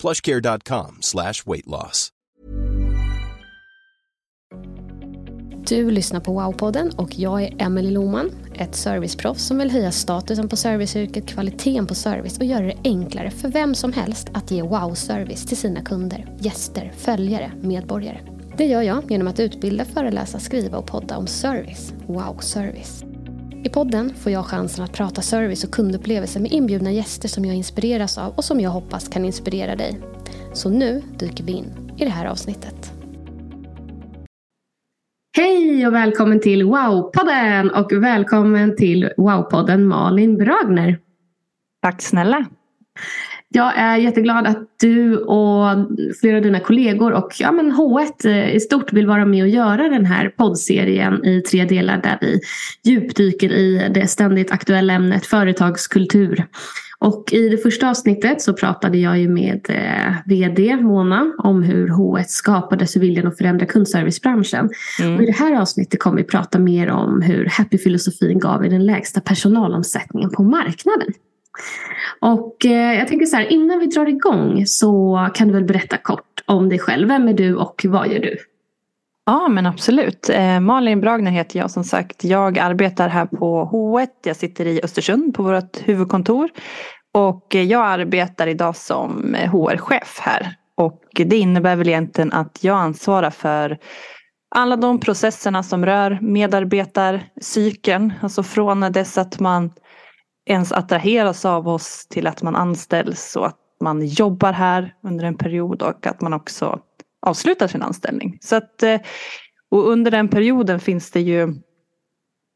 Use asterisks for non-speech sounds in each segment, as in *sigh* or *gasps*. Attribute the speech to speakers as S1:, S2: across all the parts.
S1: plushcare.com slash weight loss.
S2: Du lyssnar på Wow-podden och jag är Emelie Loman, ett serviceproffs som vill höja statusen på serviceyrket, kvaliteten på service och göra det enklare för vem som helst att ge wow-service till sina kunder, gäster, följare, medborgare. Det gör jag genom att utbilda, föreläsa, skriva och podda om service. Wow-service. I podden får jag chansen att prata service och kundupplevelser med inbjudna gäster som jag inspireras av och som jag hoppas kan inspirera dig. Så nu dyker vi in i det här avsnittet. Hej och välkommen till Wow-podden och välkommen till Wow-podden Malin Bragner.
S3: Tack snälla.
S2: Jag är jätteglad att du och flera av dina kollegor och ja, men H1 i stort vill vara med och göra den här poddserien i tre delar där vi djupdyker i det ständigt aktuella ämnet företagskultur. Och i det första avsnittet så pratade jag ju med eh, VD Mona om hur H1 skapades ur viljan att förändra kundservicebranschen. Mm. Och I det här avsnittet kommer vi prata mer om hur Happy-filosofin gav er den lägsta personalomsättningen på marknaden. Och eh, jag tänker så här, innan vi drar igång så kan du väl berätta kort om dig själv. Vem är du och vad gör du?
S3: Ja men absolut. Eh, Malin Bragner heter jag som sagt. Jag arbetar här på H1. Jag sitter i Östersund på vårt huvudkontor. Och jag arbetar idag som HR-chef här. Och det innebär väl egentligen att jag ansvarar för alla de processerna som rör medarbetarcykeln. Alltså från dess att man ens attraheras av oss till att man anställs och att man jobbar här under en period och att man också avslutar sin anställning. Så att, eh, och under den perioden finns det ju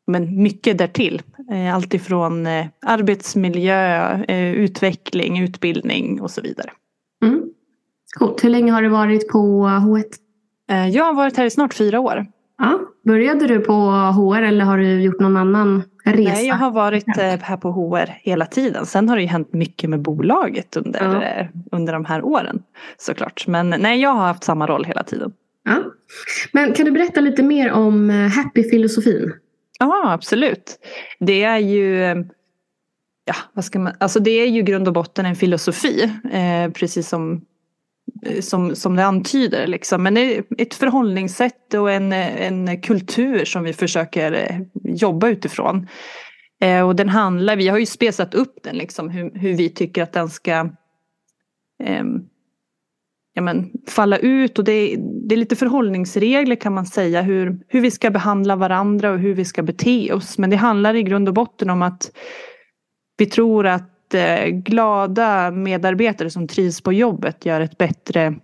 S3: men mycket därtill. Eh, allt ifrån eh, arbetsmiljö, utveckling, utbildning och så vidare.
S2: Mm. Coolt. Hur länge har du varit på H1?
S3: Jag har varit här i snart fyra år.
S2: Ja. Började du på HR eller har du gjort någon annan resa?
S3: Nej, jag har varit här på HR hela tiden. Sen har det ju hänt mycket med bolaget under, ja. under de här åren såklart. Men nej, jag har haft samma roll hela tiden.
S2: Ja. Men kan du berätta lite mer om Happy-filosofin?
S3: Ja, absolut. Det är ju Ja, vad ska man, alltså det är ju grund och botten en filosofi. Eh, precis som Eh, som, som det antyder. Liksom. Men det är ett förhållningssätt och en, en kultur som vi försöker eh, jobba utifrån. Eh, och den handlar, vi har ju spesat upp den liksom hur, hur vi tycker att den ska eh, ja, men, falla ut och det, det är lite förhållningsregler kan man säga hur, hur vi ska behandla varandra och hur vi ska bete oss. Men det handlar i grund och botten om att vi tror att glada medarbetare som trivs på jobbet gör ett bättre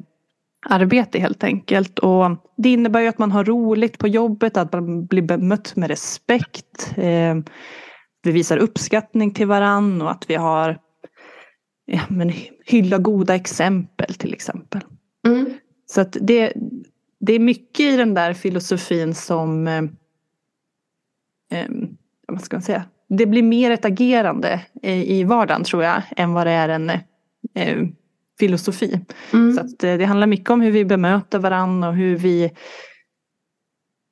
S3: arbete helt enkelt. Och det innebär ju att man har roligt på jobbet, att man blir bemött med respekt. Eh, vi visar uppskattning till varann och att vi har ja, men, hylla goda exempel till exempel. Mm. Så att det, det är mycket i den där filosofin som eh, eh, vad ska man säga, det blir mer ett agerande i vardagen tror jag än vad det är en eh, filosofi. Mm. Så att, eh, det handlar mycket om hur vi bemöter varandra och hur vi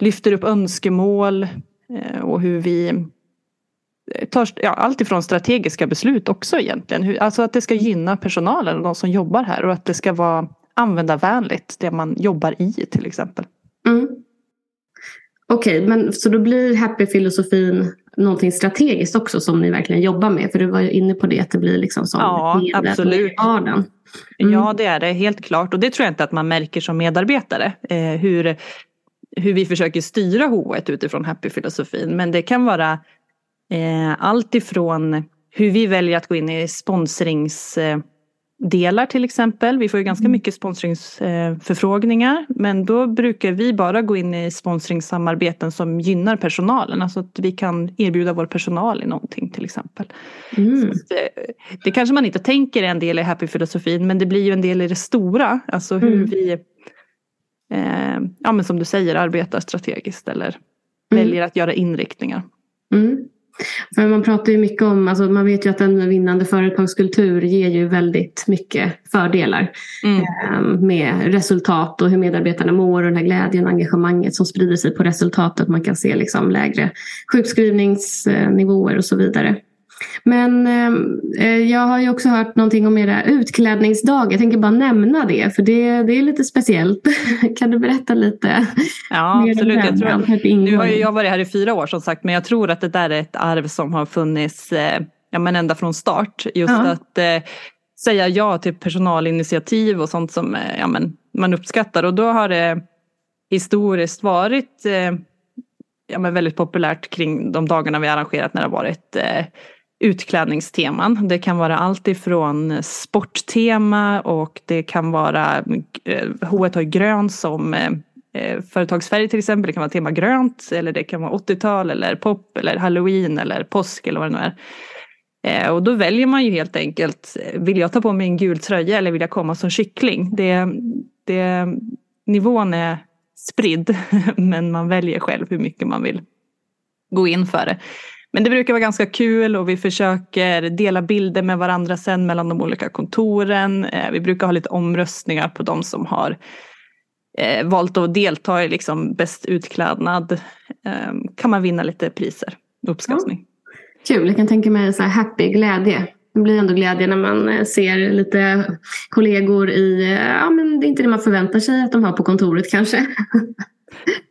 S3: lyfter upp önskemål eh, och hur vi eh, tar ja, allt ifrån strategiska beslut också egentligen. Hur, alltså att det ska gynna personalen och de som jobbar här och att det ska vara användarvänligt det man jobbar i till exempel. Mm.
S2: Okej, okay, men så då blir happy-filosofin någonting strategiskt också som ni verkligen jobbar med? För du var ju inne på det, att det blir liksom som
S3: ja, absolut. Mm. Ja, det är det helt klart. Och det tror jag inte att man märker som medarbetare. Eh, hur, hur vi försöker styra H1 utifrån happy-filosofin. Men det kan vara eh, allt ifrån hur vi väljer att gå in i sponsrings... Eh, delar till exempel. Vi får ju ganska mm. mycket sponsringsförfrågningar men då brukar vi bara gå in i sponsringssamarbeten som gynnar personalen. Alltså att vi kan erbjuda vår personal i någonting till exempel. Mm. Det, det, kanske man inte tänker är en del i happy-filosofin men det blir ju en del i det stora. Alltså hur mm. vi, eh, ja men som du säger, arbetar strategiskt eller mm. väljer att göra inriktningar.
S2: För man pratar ju mycket om, alltså man vet ju att en vinnande företagskultur ger ju väldigt mycket fördelar. Mm. Eh, med resultat och hur medarbetarna mår och den här glädjen och engagemanget som sprider sig på resultatet. Man kan se liksom lägre sjukskrivningsnivåer och så vidare. Men eh, jag har ju också hört någonting om era utklädningsdag. Jag tänker bara nämna det för det, det är lite speciellt. *laughs* kan du berätta lite?
S3: Ja absolut. Jag tror, nu har ju jag varit här i fyra år som sagt men jag tror att det där är ett arv som har funnits eh, ja, men ända från start. Just ja. att eh, säga ja till personalinitiativ och sånt som eh, ja, men man uppskattar och då har det historiskt varit eh, ja, men väldigt populärt kring de dagarna vi arrangerat när det har varit eh, utklädningsteman. Det kan vara allt ifrån sporttema och det kan vara eh, H1 har grön som eh, eh, företagsfärg till exempel. Det kan vara tema grönt eller det kan vara 80-tal eller pop eller halloween eller påsk eller vad det nu är. Eh, och då väljer man ju helt enkelt, vill jag ta på mig en gul tröja eller vill jag komma som kyckling? Det, det, nivån är spridd *laughs* men man väljer själv hur mycket man vill gå in för det. Men det brukar vara ganska kul och vi försöker dela bilder med varandra sen mellan de olika kontoren. Eh, vi brukar ha lite omröstningar på de som har eh, valt att delta i liksom bäst utklädnad. Ehm, kan man vinna lite priser, och uppskattning.
S2: Ja. Kul, jag kan tänka mig så här happy, glädje. Det blir ändå glädje när man eh, ser lite kollegor i, ja men det är inte det man förväntar sig att de har på kontoret kanske. *laughs*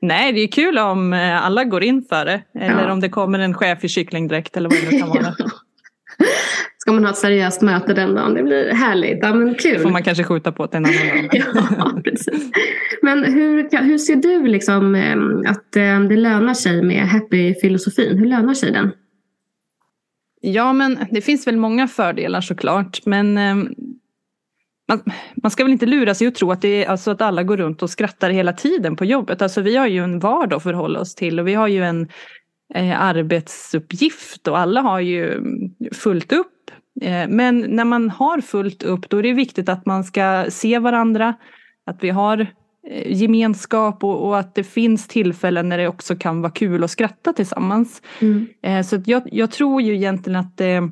S3: Nej, det är kul om eh, alla går in för det. Eller ja. om det kommer en chef i kycklingdräkt eller vad det nu kan vara. *laughs*
S2: Ska man ha ett seriöst möte den dagen? Det blir härligt. Ja, men kul. Det
S3: får man kanske skjuta på till en annan
S2: dag. *laughs* ja, precis. Men hur, hur ser du liksom att det lönar sig med happy-filosofin? Hur lönar sig den?
S3: Ja, men det finns väl många fördelar såklart. Men man, man ska väl inte lura sig och tro att, det är, alltså att alla går runt och skrattar hela tiden på jobbet. Alltså vi har ju en vardag att förhålla oss till och vi har ju en eh, arbetsuppgift och alla har ju fullt upp. Eh, men när man har fullt upp då är det viktigt att man ska se varandra, att vi har eh, gemenskap och, och, att det finns tillfällen när det också kan vara kul att skratta tillsammans. Mm. Eh, så jag, jag tror ju egentligen att det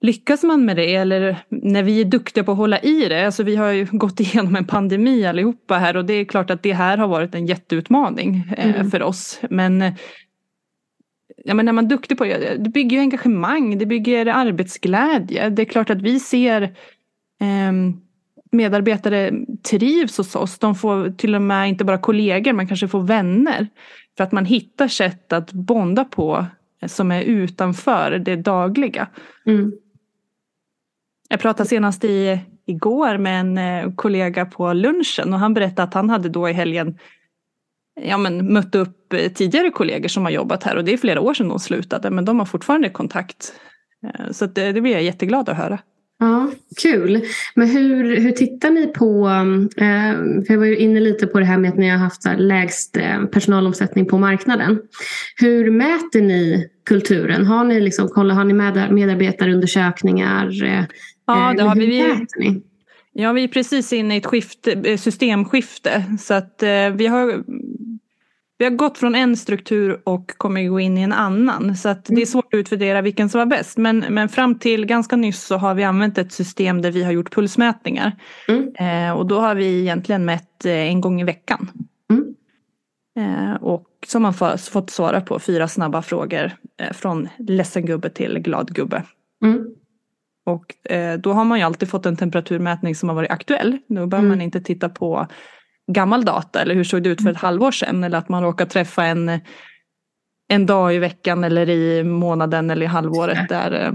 S3: Lyckas man med det eller när vi är duktiga på att hålla i det, alltså vi har ju *laughs* gått igenom en pandemi allihopa här och det är klart att det här har varit en jätteutmaning eh, mm. för oss. Men, ja, men när man är duktig på det, det bygger ju engagemang, det bygger arbetsglädje. Det är klart att vi ser eh, medarbetare trivs hos oss. De får till och med inte bara kollegor, man kanske får vänner. För att man hittar sätt att bonda på som är utanför det dagliga. Mm. Jag pratade senast i, igår med en eh, kollega på lunchen och han berättade att han hade då i helgen ja, men, mött upp eh, tidigare kollegor som har jobbat här och det är flera år sedan de slutade men de har fortfarande kontakt. Eh, så det, det blir jag jätteglad att höra.
S2: Ja, Kul. Men hur, hur tittar ni på, för jag var ju inne lite på det här med att ni har haft lägst personalomsättning på marknaden. Hur mäter ni kulturen? Har ni, liksom, kolla, har ni medarbetarundersökningar? Eh,
S3: ja, det har vi. vi ja, vi är precis inne i ett skifte, systemskifte så att vi har vi har gått från en struktur och kommer gå in i en annan. Så att det är mm. svårt att utvärdera vilken som var bäst. Men, men fram till ganska nyss så har vi använt ett system där vi har gjort pulsmätningar. Mm. Eh, och då har vi egentligen mätt eh, en gång i veckan. Mm. Eh, och har man fått, fått svara på fyra snabba frågor eh, från ledsen gubbe till glad gubbe. Mm. Och eh, då har man ju alltid fått en temperaturmätning som har varit aktuell. Då behöver man mm. inte titta på gammal data eller hur såg det ut för ett halvår sedan eller att man råkar träffa en, en dag i veckan eller i månaden eller i halvåret där eh,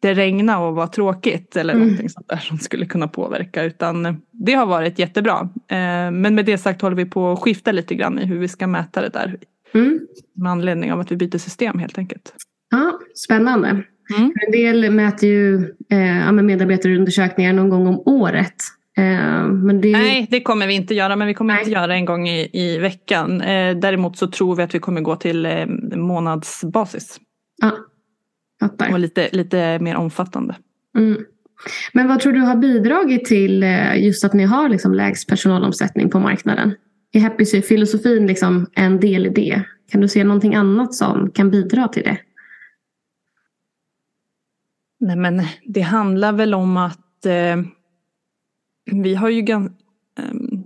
S3: det regnar och var tråkigt eller mm. någonting sånt där som skulle kunna påverka utan det har varit jättebra. Eh, men med det sagt håller vi på att skifta lite grann i hur vi ska mäta det där. Mm. Med anledning av att vi byter system helt enkelt.
S2: Ja, Spännande. Mm. En del mäter ju eh, medarbetarundersökningar någon gång om året.
S3: Eh, men det... Nej, det kommer vi inte göra, men vi kommer Nej. inte göra en gång i, i veckan. Eh, däremot så tror vi att vi kommer gå till månadsbasis.
S2: Ja, fattar.
S3: Och lite, lite mer omfattande.
S2: Mm. Men vad tror du har bidragit till just att ni har liksom lägst personalomsättning på marknaden? Är Happy-filosofin liksom en del i det? Kan du se någonting annat som kan bidra till det?
S3: Nej men det handlar väl om att eh, vi har ju ganska... Um,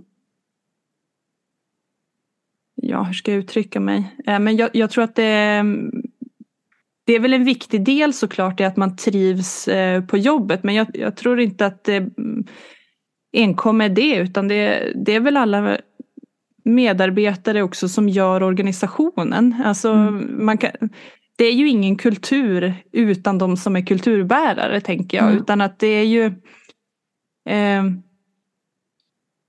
S3: ja, hur ska jag uttrycka mig? Uh, men jag, jag, tror att det, det är väl en viktig del såklart i att man trivs uh, på jobbet. Men jag, jag, tror inte att det enkom är det utan det, det är väl alla medarbetare också som gör organisationen. Alltså, mm. man kan, det är ju ingen kultur utan de som är kulturbärare tänker jag. Mm. Utan att det är ju eh,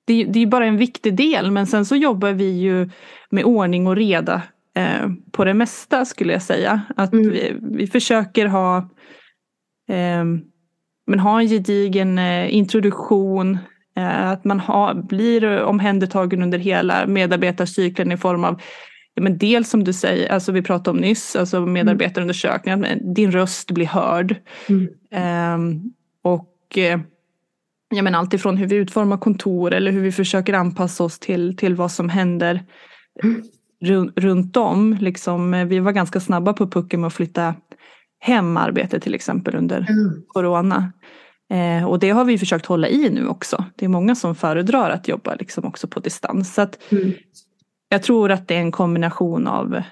S3: det, det är bara en viktig del men sen så jobbar vi ju med ordning och reda eh, på det mesta skulle jag säga. Att mm. vi, vi försöker ha eh, men ha en gedigen eh, introduktion. Eh, att man ha, blir omhändertagen under hela medarbetarcykeln i form av ja, men dels som du säger, alltså vi pratade om nyss, alltså mm. medarbetarundersökningar, din röst blir hörd. Mm. Um, och eh, ja, men allt ifrån hur vi utformar kontor eller hur vi försöker anpassa oss till, till vad som händer mm. Runt, om. Liksom, eh, vi var ganska snabba på pucken med att flytta hem arbete till exempel under mm. corona. Eh, och det har vi försökt hålla i nu också. Det är många som föredrar att jobba liksom också på distans. Så att, mm. Jag tror att det är en kombination av,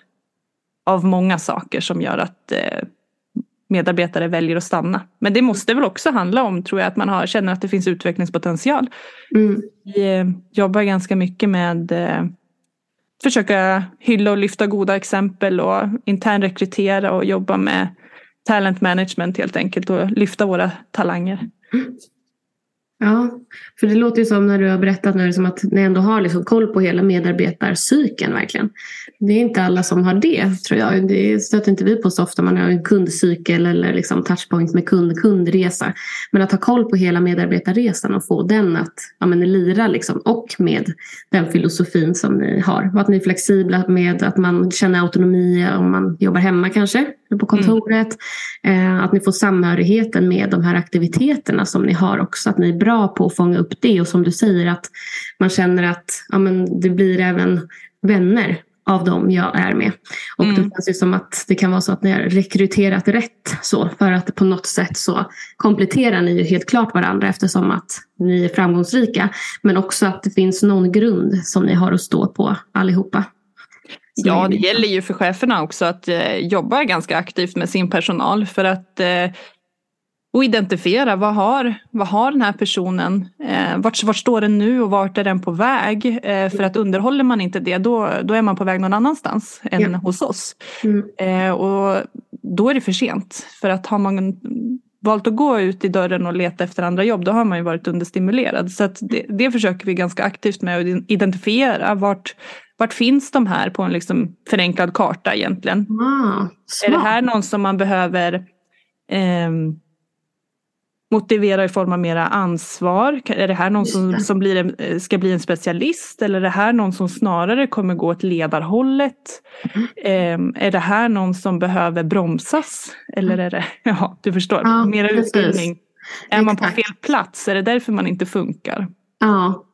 S3: av många saker som gör att eh, medarbetare väljer att stanna. Men det måste väl också handla om, tror jag, att man har, känner att det finns utvecklingspotential. Mm. Vi eh, jobbar ganska mycket med eh, försöka hylla och lyfta goda exempel och intern rekrytera och jobba med talent management helt enkelt och lyfta våra talanger. Mm. Mm.
S2: Ja, för det låter ju som när du har berättat nu som att ni ändå har liksom koll på hela medarbetarcykeln verkligen. Det är inte alla som har det tror jag. Det stöter inte vi på så ofta man har en kundcykel eller liksom touchpoint med kund, kundresa. Men att ha koll på hela medarbetarresan och få den att ja, men, lira liksom, och med den filosofin som ni har. Och att ni är flexibla med att man känner autonomi om man jobbar hemma kanske på kontoret. Mm. Att ni får samhörigheten med de här aktiviteterna som ni har också. Att ni är bra på att fånga upp det och som du säger att man känner att ja, men det blir även vänner av dem jag är med. Och mm. det känns ju som att det kan vara så att ni har rekryterat rätt så för att på något sätt så kompletterar ni ju helt klart varandra eftersom att ni är framgångsrika. Men också att det finns någon grund som ni har att stå på allihopa.
S3: Ja, det gäller ju för cheferna också att eh, jobba ganska aktivt med sin personal för att eh, och identifiera vad har, vad har den här personen, eh, vart, vart står den nu och vart är den på väg? Eh, för att underhåller man inte det då, då är man på väg någon annanstans än ja. hos oss. Mm. Eh, och då är det för sent. För att har man valt att gå ut i dörren och leta efter andra jobb då har man ju varit understimulerad. Så att det, det försöker vi ganska aktivt med att identifiera vart, vart finns de här på en liksom förenklad karta egentligen.
S2: Ah,
S3: är det här någon som man behöver eh, motivera i form av mera ansvar? Är det här någon som, som blir en, ska bli en specialist eller är det här någon som snarare kommer gå åt ledarhållet? Mm. Eh, är det här någon som behöver bromsas? Eller är det, *laughs* ja du förstår, ja, mera utbildning. Är man på fel plats? Är det därför man inte funkar?
S2: Ja,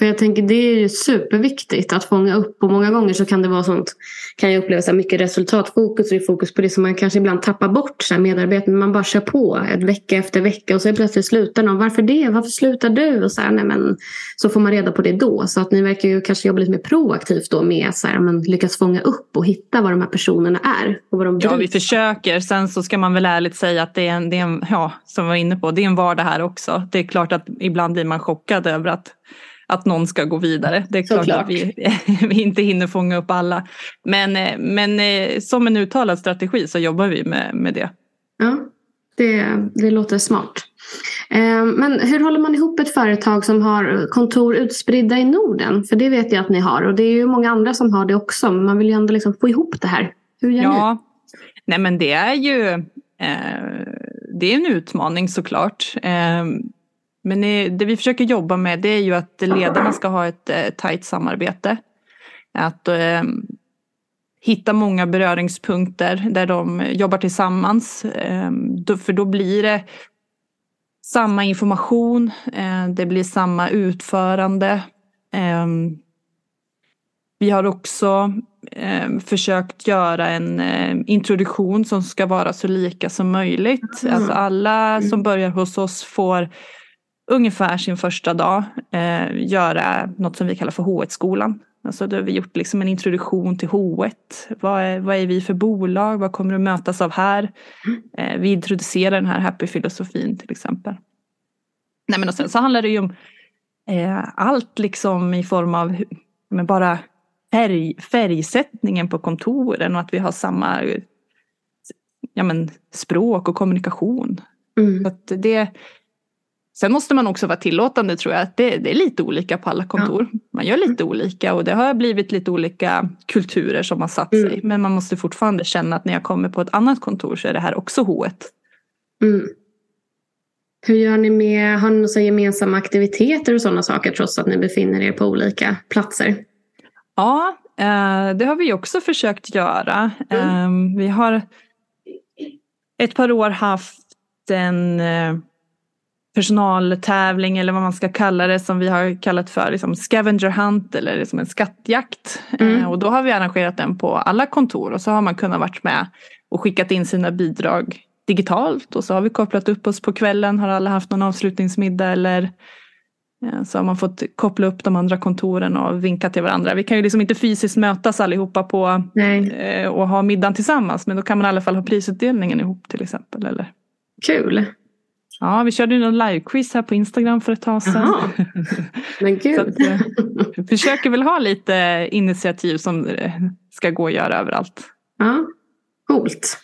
S2: för jag tänker det är ju superviktigt att fånga upp och många gånger så kan det vara sånt, kan jag uppleva så mycket resultatfokus och fokus på det som man kanske ibland tappar bort så här medarbeten. Man bara kör på ett vecka efter vecka och så plötsligt slutar någon. Varför det? Varför slutar du? Och så, här, nej, men, så får man reda på det då. Så att ni verkar ju kanske jobba lite mer proaktivt då med så här, men lyckas fånga upp och hitta vad de här personerna är. Och vad de
S3: ja, vi försöker. Sen så ska man väl ärligt säga att det är en, det är en ja, som vi var inne på, det är en vardag här också. Det är klart att ibland blir man chockad över att att någon ska gå vidare. Det är klart, klart. att vi, *laughs* vi inte hinner fånga upp alla. Men, eh, men eh, som en uttalad strategi så jobbar vi med, med det.
S2: Ja, det, det låter smart. Eh, men hur håller man ihop ett företag som har kontor utspridda i Norden? För det vet jag att ni har och det är ju många andra som har det också. Men man vill ju ändå liksom få ihop det här. Hur gör ja. ni?
S3: Nej men det är ju eh, det är en utmaning såklart. Eh, men det vi försöker jobba med det är ju att ledarna ska ha ett eh, tajt samarbete. Att eh, hitta många beröringspunkter där de jobbar tillsammans. Eh, för då blir det samma information, eh, det blir samma utförande. Eh, vi har också eh, försökt göra en eh, introduktion som ska vara så lika som möjligt. Mm. Alltså alla som börjar hos oss får ungefär sin första dag eh, göra något som vi kallar för H1-skolan. Alltså då har vi gjort liksom en introduktion till H1. Vad är, vad är vi för bolag? Vad kommer du mötas av här? Eh, vi introducerar den här happy-filosofin till exempel. Nej, men och sen så handlar det ju om eh, allt liksom i form av men bara färg, färgsättningen på kontoren och att vi har samma ja, men, språk och kommunikation. Mm. Så det, sen måste man också vara tillåtande tror jag. Att det, det är lite olika på alla kontor. Ja. Man gör lite olika och det har blivit lite olika kulturer som har satt mm. sig. Men man måste fortfarande känna att när jag kommer på ett annat kontor så är det här också H1. Mm.
S2: Hur gör ni med, har ni några gemensamma aktiviteter och sådana saker trots att ni befinner er på olika platser?
S3: Ja, eh, det har vi också försökt göra. Mm. Ehm, vi har ett par år haft en eh, personaltävling eller vad man ska kalla det som vi har kallat för liksom scavenger hunt eller liksom en skattjakt. Mm. Eh, och då har vi arrangerat den på alla kontor och så har man kunnat varit med och skickat in sina bidrag digitalt och så har vi kopplat upp oss på kvällen. Har alla haft någon avslutningsmiddag eller så har man fått koppla upp de andra kontoren och vinka till varandra. Vi kan ju liksom inte fysiskt mötas allihopa på. Eh, och ha middagen tillsammans. Men då kan man i alla fall ha prisutdelningen ihop till exempel. Eller?
S2: Kul!
S3: Ja, vi körde ju någon livequiz här på Instagram för ett tag sedan. Aha. *laughs*
S2: Men gud! Eh,
S3: vi försöker väl ha lite initiativ som eh, ska gå att göra överallt.
S2: Ja, coolt.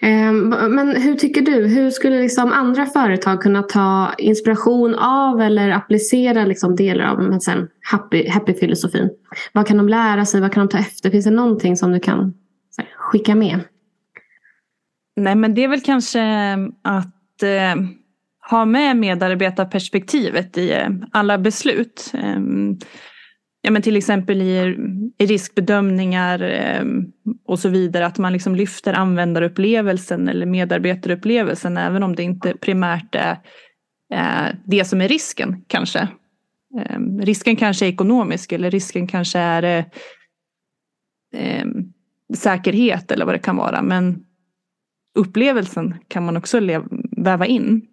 S2: Ehm, men hur tycker du? Hur skulle liksom andra företag kunna ta inspiration av eller applicera liksom delar av sen happy, happy-filosofin? Vad kan de lära sig? Vad kan de ta efter? Finns det någonting som du kan skicka med?
S3: Nej, men det är väl kanske att eh, ha med medarbetarperspektivet i eh, alla beslut. Ehm, ja, men till exempel i, i riskbedömningar ehm, och så vidare. Att man liksom lyfter användarupplevelsen eller medarbetarupplevelsen även om det inte primärt är eh, det som är risken kanske. Ehm, risken kanske är ekonomisk eller risken kanske är eh, säkerhet eller vad det kan vara. Men upplevelsen kan man också väva in.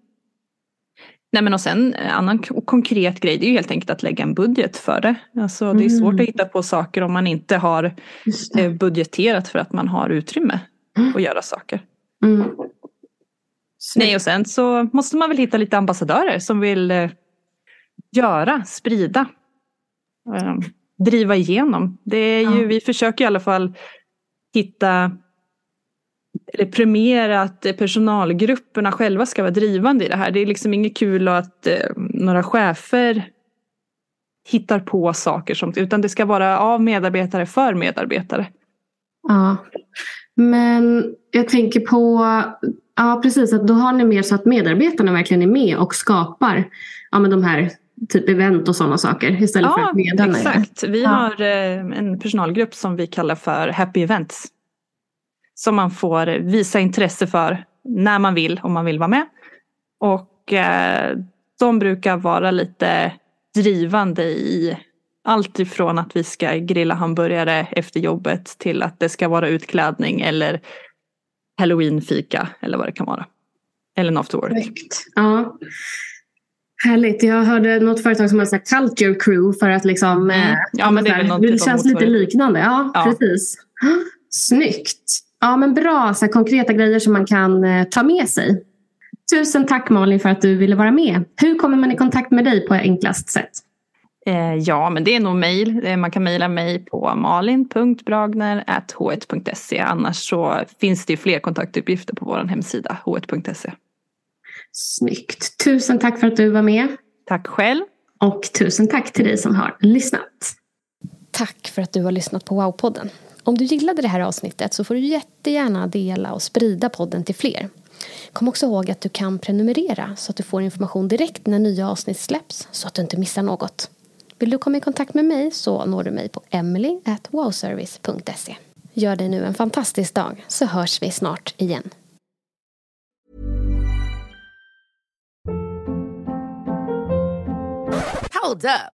S3: Nej men och sen en annan konkret grej det är ju helt enkelt att lägga en budget för det. Alltså det är svårt att mm. hitta på saker om man inte har eh, budgeterat för att man har utrymme mm. att göra saker. Mm. Nej och sen så måste man väl hitta lite ambassadörer som vill eh, göra, sprida, eh, driva igenom. Det är ju, ja. vi försöker i alla fall hitta eller premiera att personalgrupperna själva ska vara drivande i det här. Det är liksom inget kul att eh, några chefer hittar på saker som, utan det ska vara av medarbetare för medarbetare.
S2: Ja, men jag tänker på, ja precis, att då har ni mer så att medarbetarna verkligen är med och skapar ja, men de här typ event och sådana saker istället
S3: ja,
S2: för att ledarna
S3: exakt. Vi ja. har eh, en personalgrupp som vi kallar för Happy Events som man får visa intresse för när man vill, om man vill vara med. Och eh, de brukar vara lite drivande i allt ifrån att vi ska grilla hamburgare efter jobbet till att det ska vara utklädning eller halloweenfika eller vad det kan vara. Eller en after work.
S2: Ja. Härligt. Jag hörde något företag som har sagt culture crew för att liksom... Mm. Ja, men det, är väl det känns lite liknande. Ja, ja, precis. *gasps* Snyggt. Ja, men bra så här, konkreta grejer som man kan eh, ta med sig. Tusen tack Malin för att du ville vara med. Hur kommer man i kontakt med dig på enklast sätt?
S3: Eh, ja, men det är nog mejl. Eh, man kan mejla mig på malin.bragner.h1.se. Annars så finns det fler kontaktuppgifter på vår hemsida h1.se.
S4: Snyggt. Tusen tack för att du var med.
S3: Tack själv.
S4: Och tusen tack till dig som har lyssnat.
S2: Tack för att du har lyssnat på Wow-podden. Om du gillade det här avsnittet så får du jättegärna dela och sprida podden till fler. Kom också ihåg att du kan prenumerera så att du får information direkt när nya avsnitt släpps så att du inte missar något. Vill du komma i kontakt med mig så når du mig på emily.wowservice.se. Gör dig nu en fantastisk dag så hörs vi snart igen.
S5: Hold up.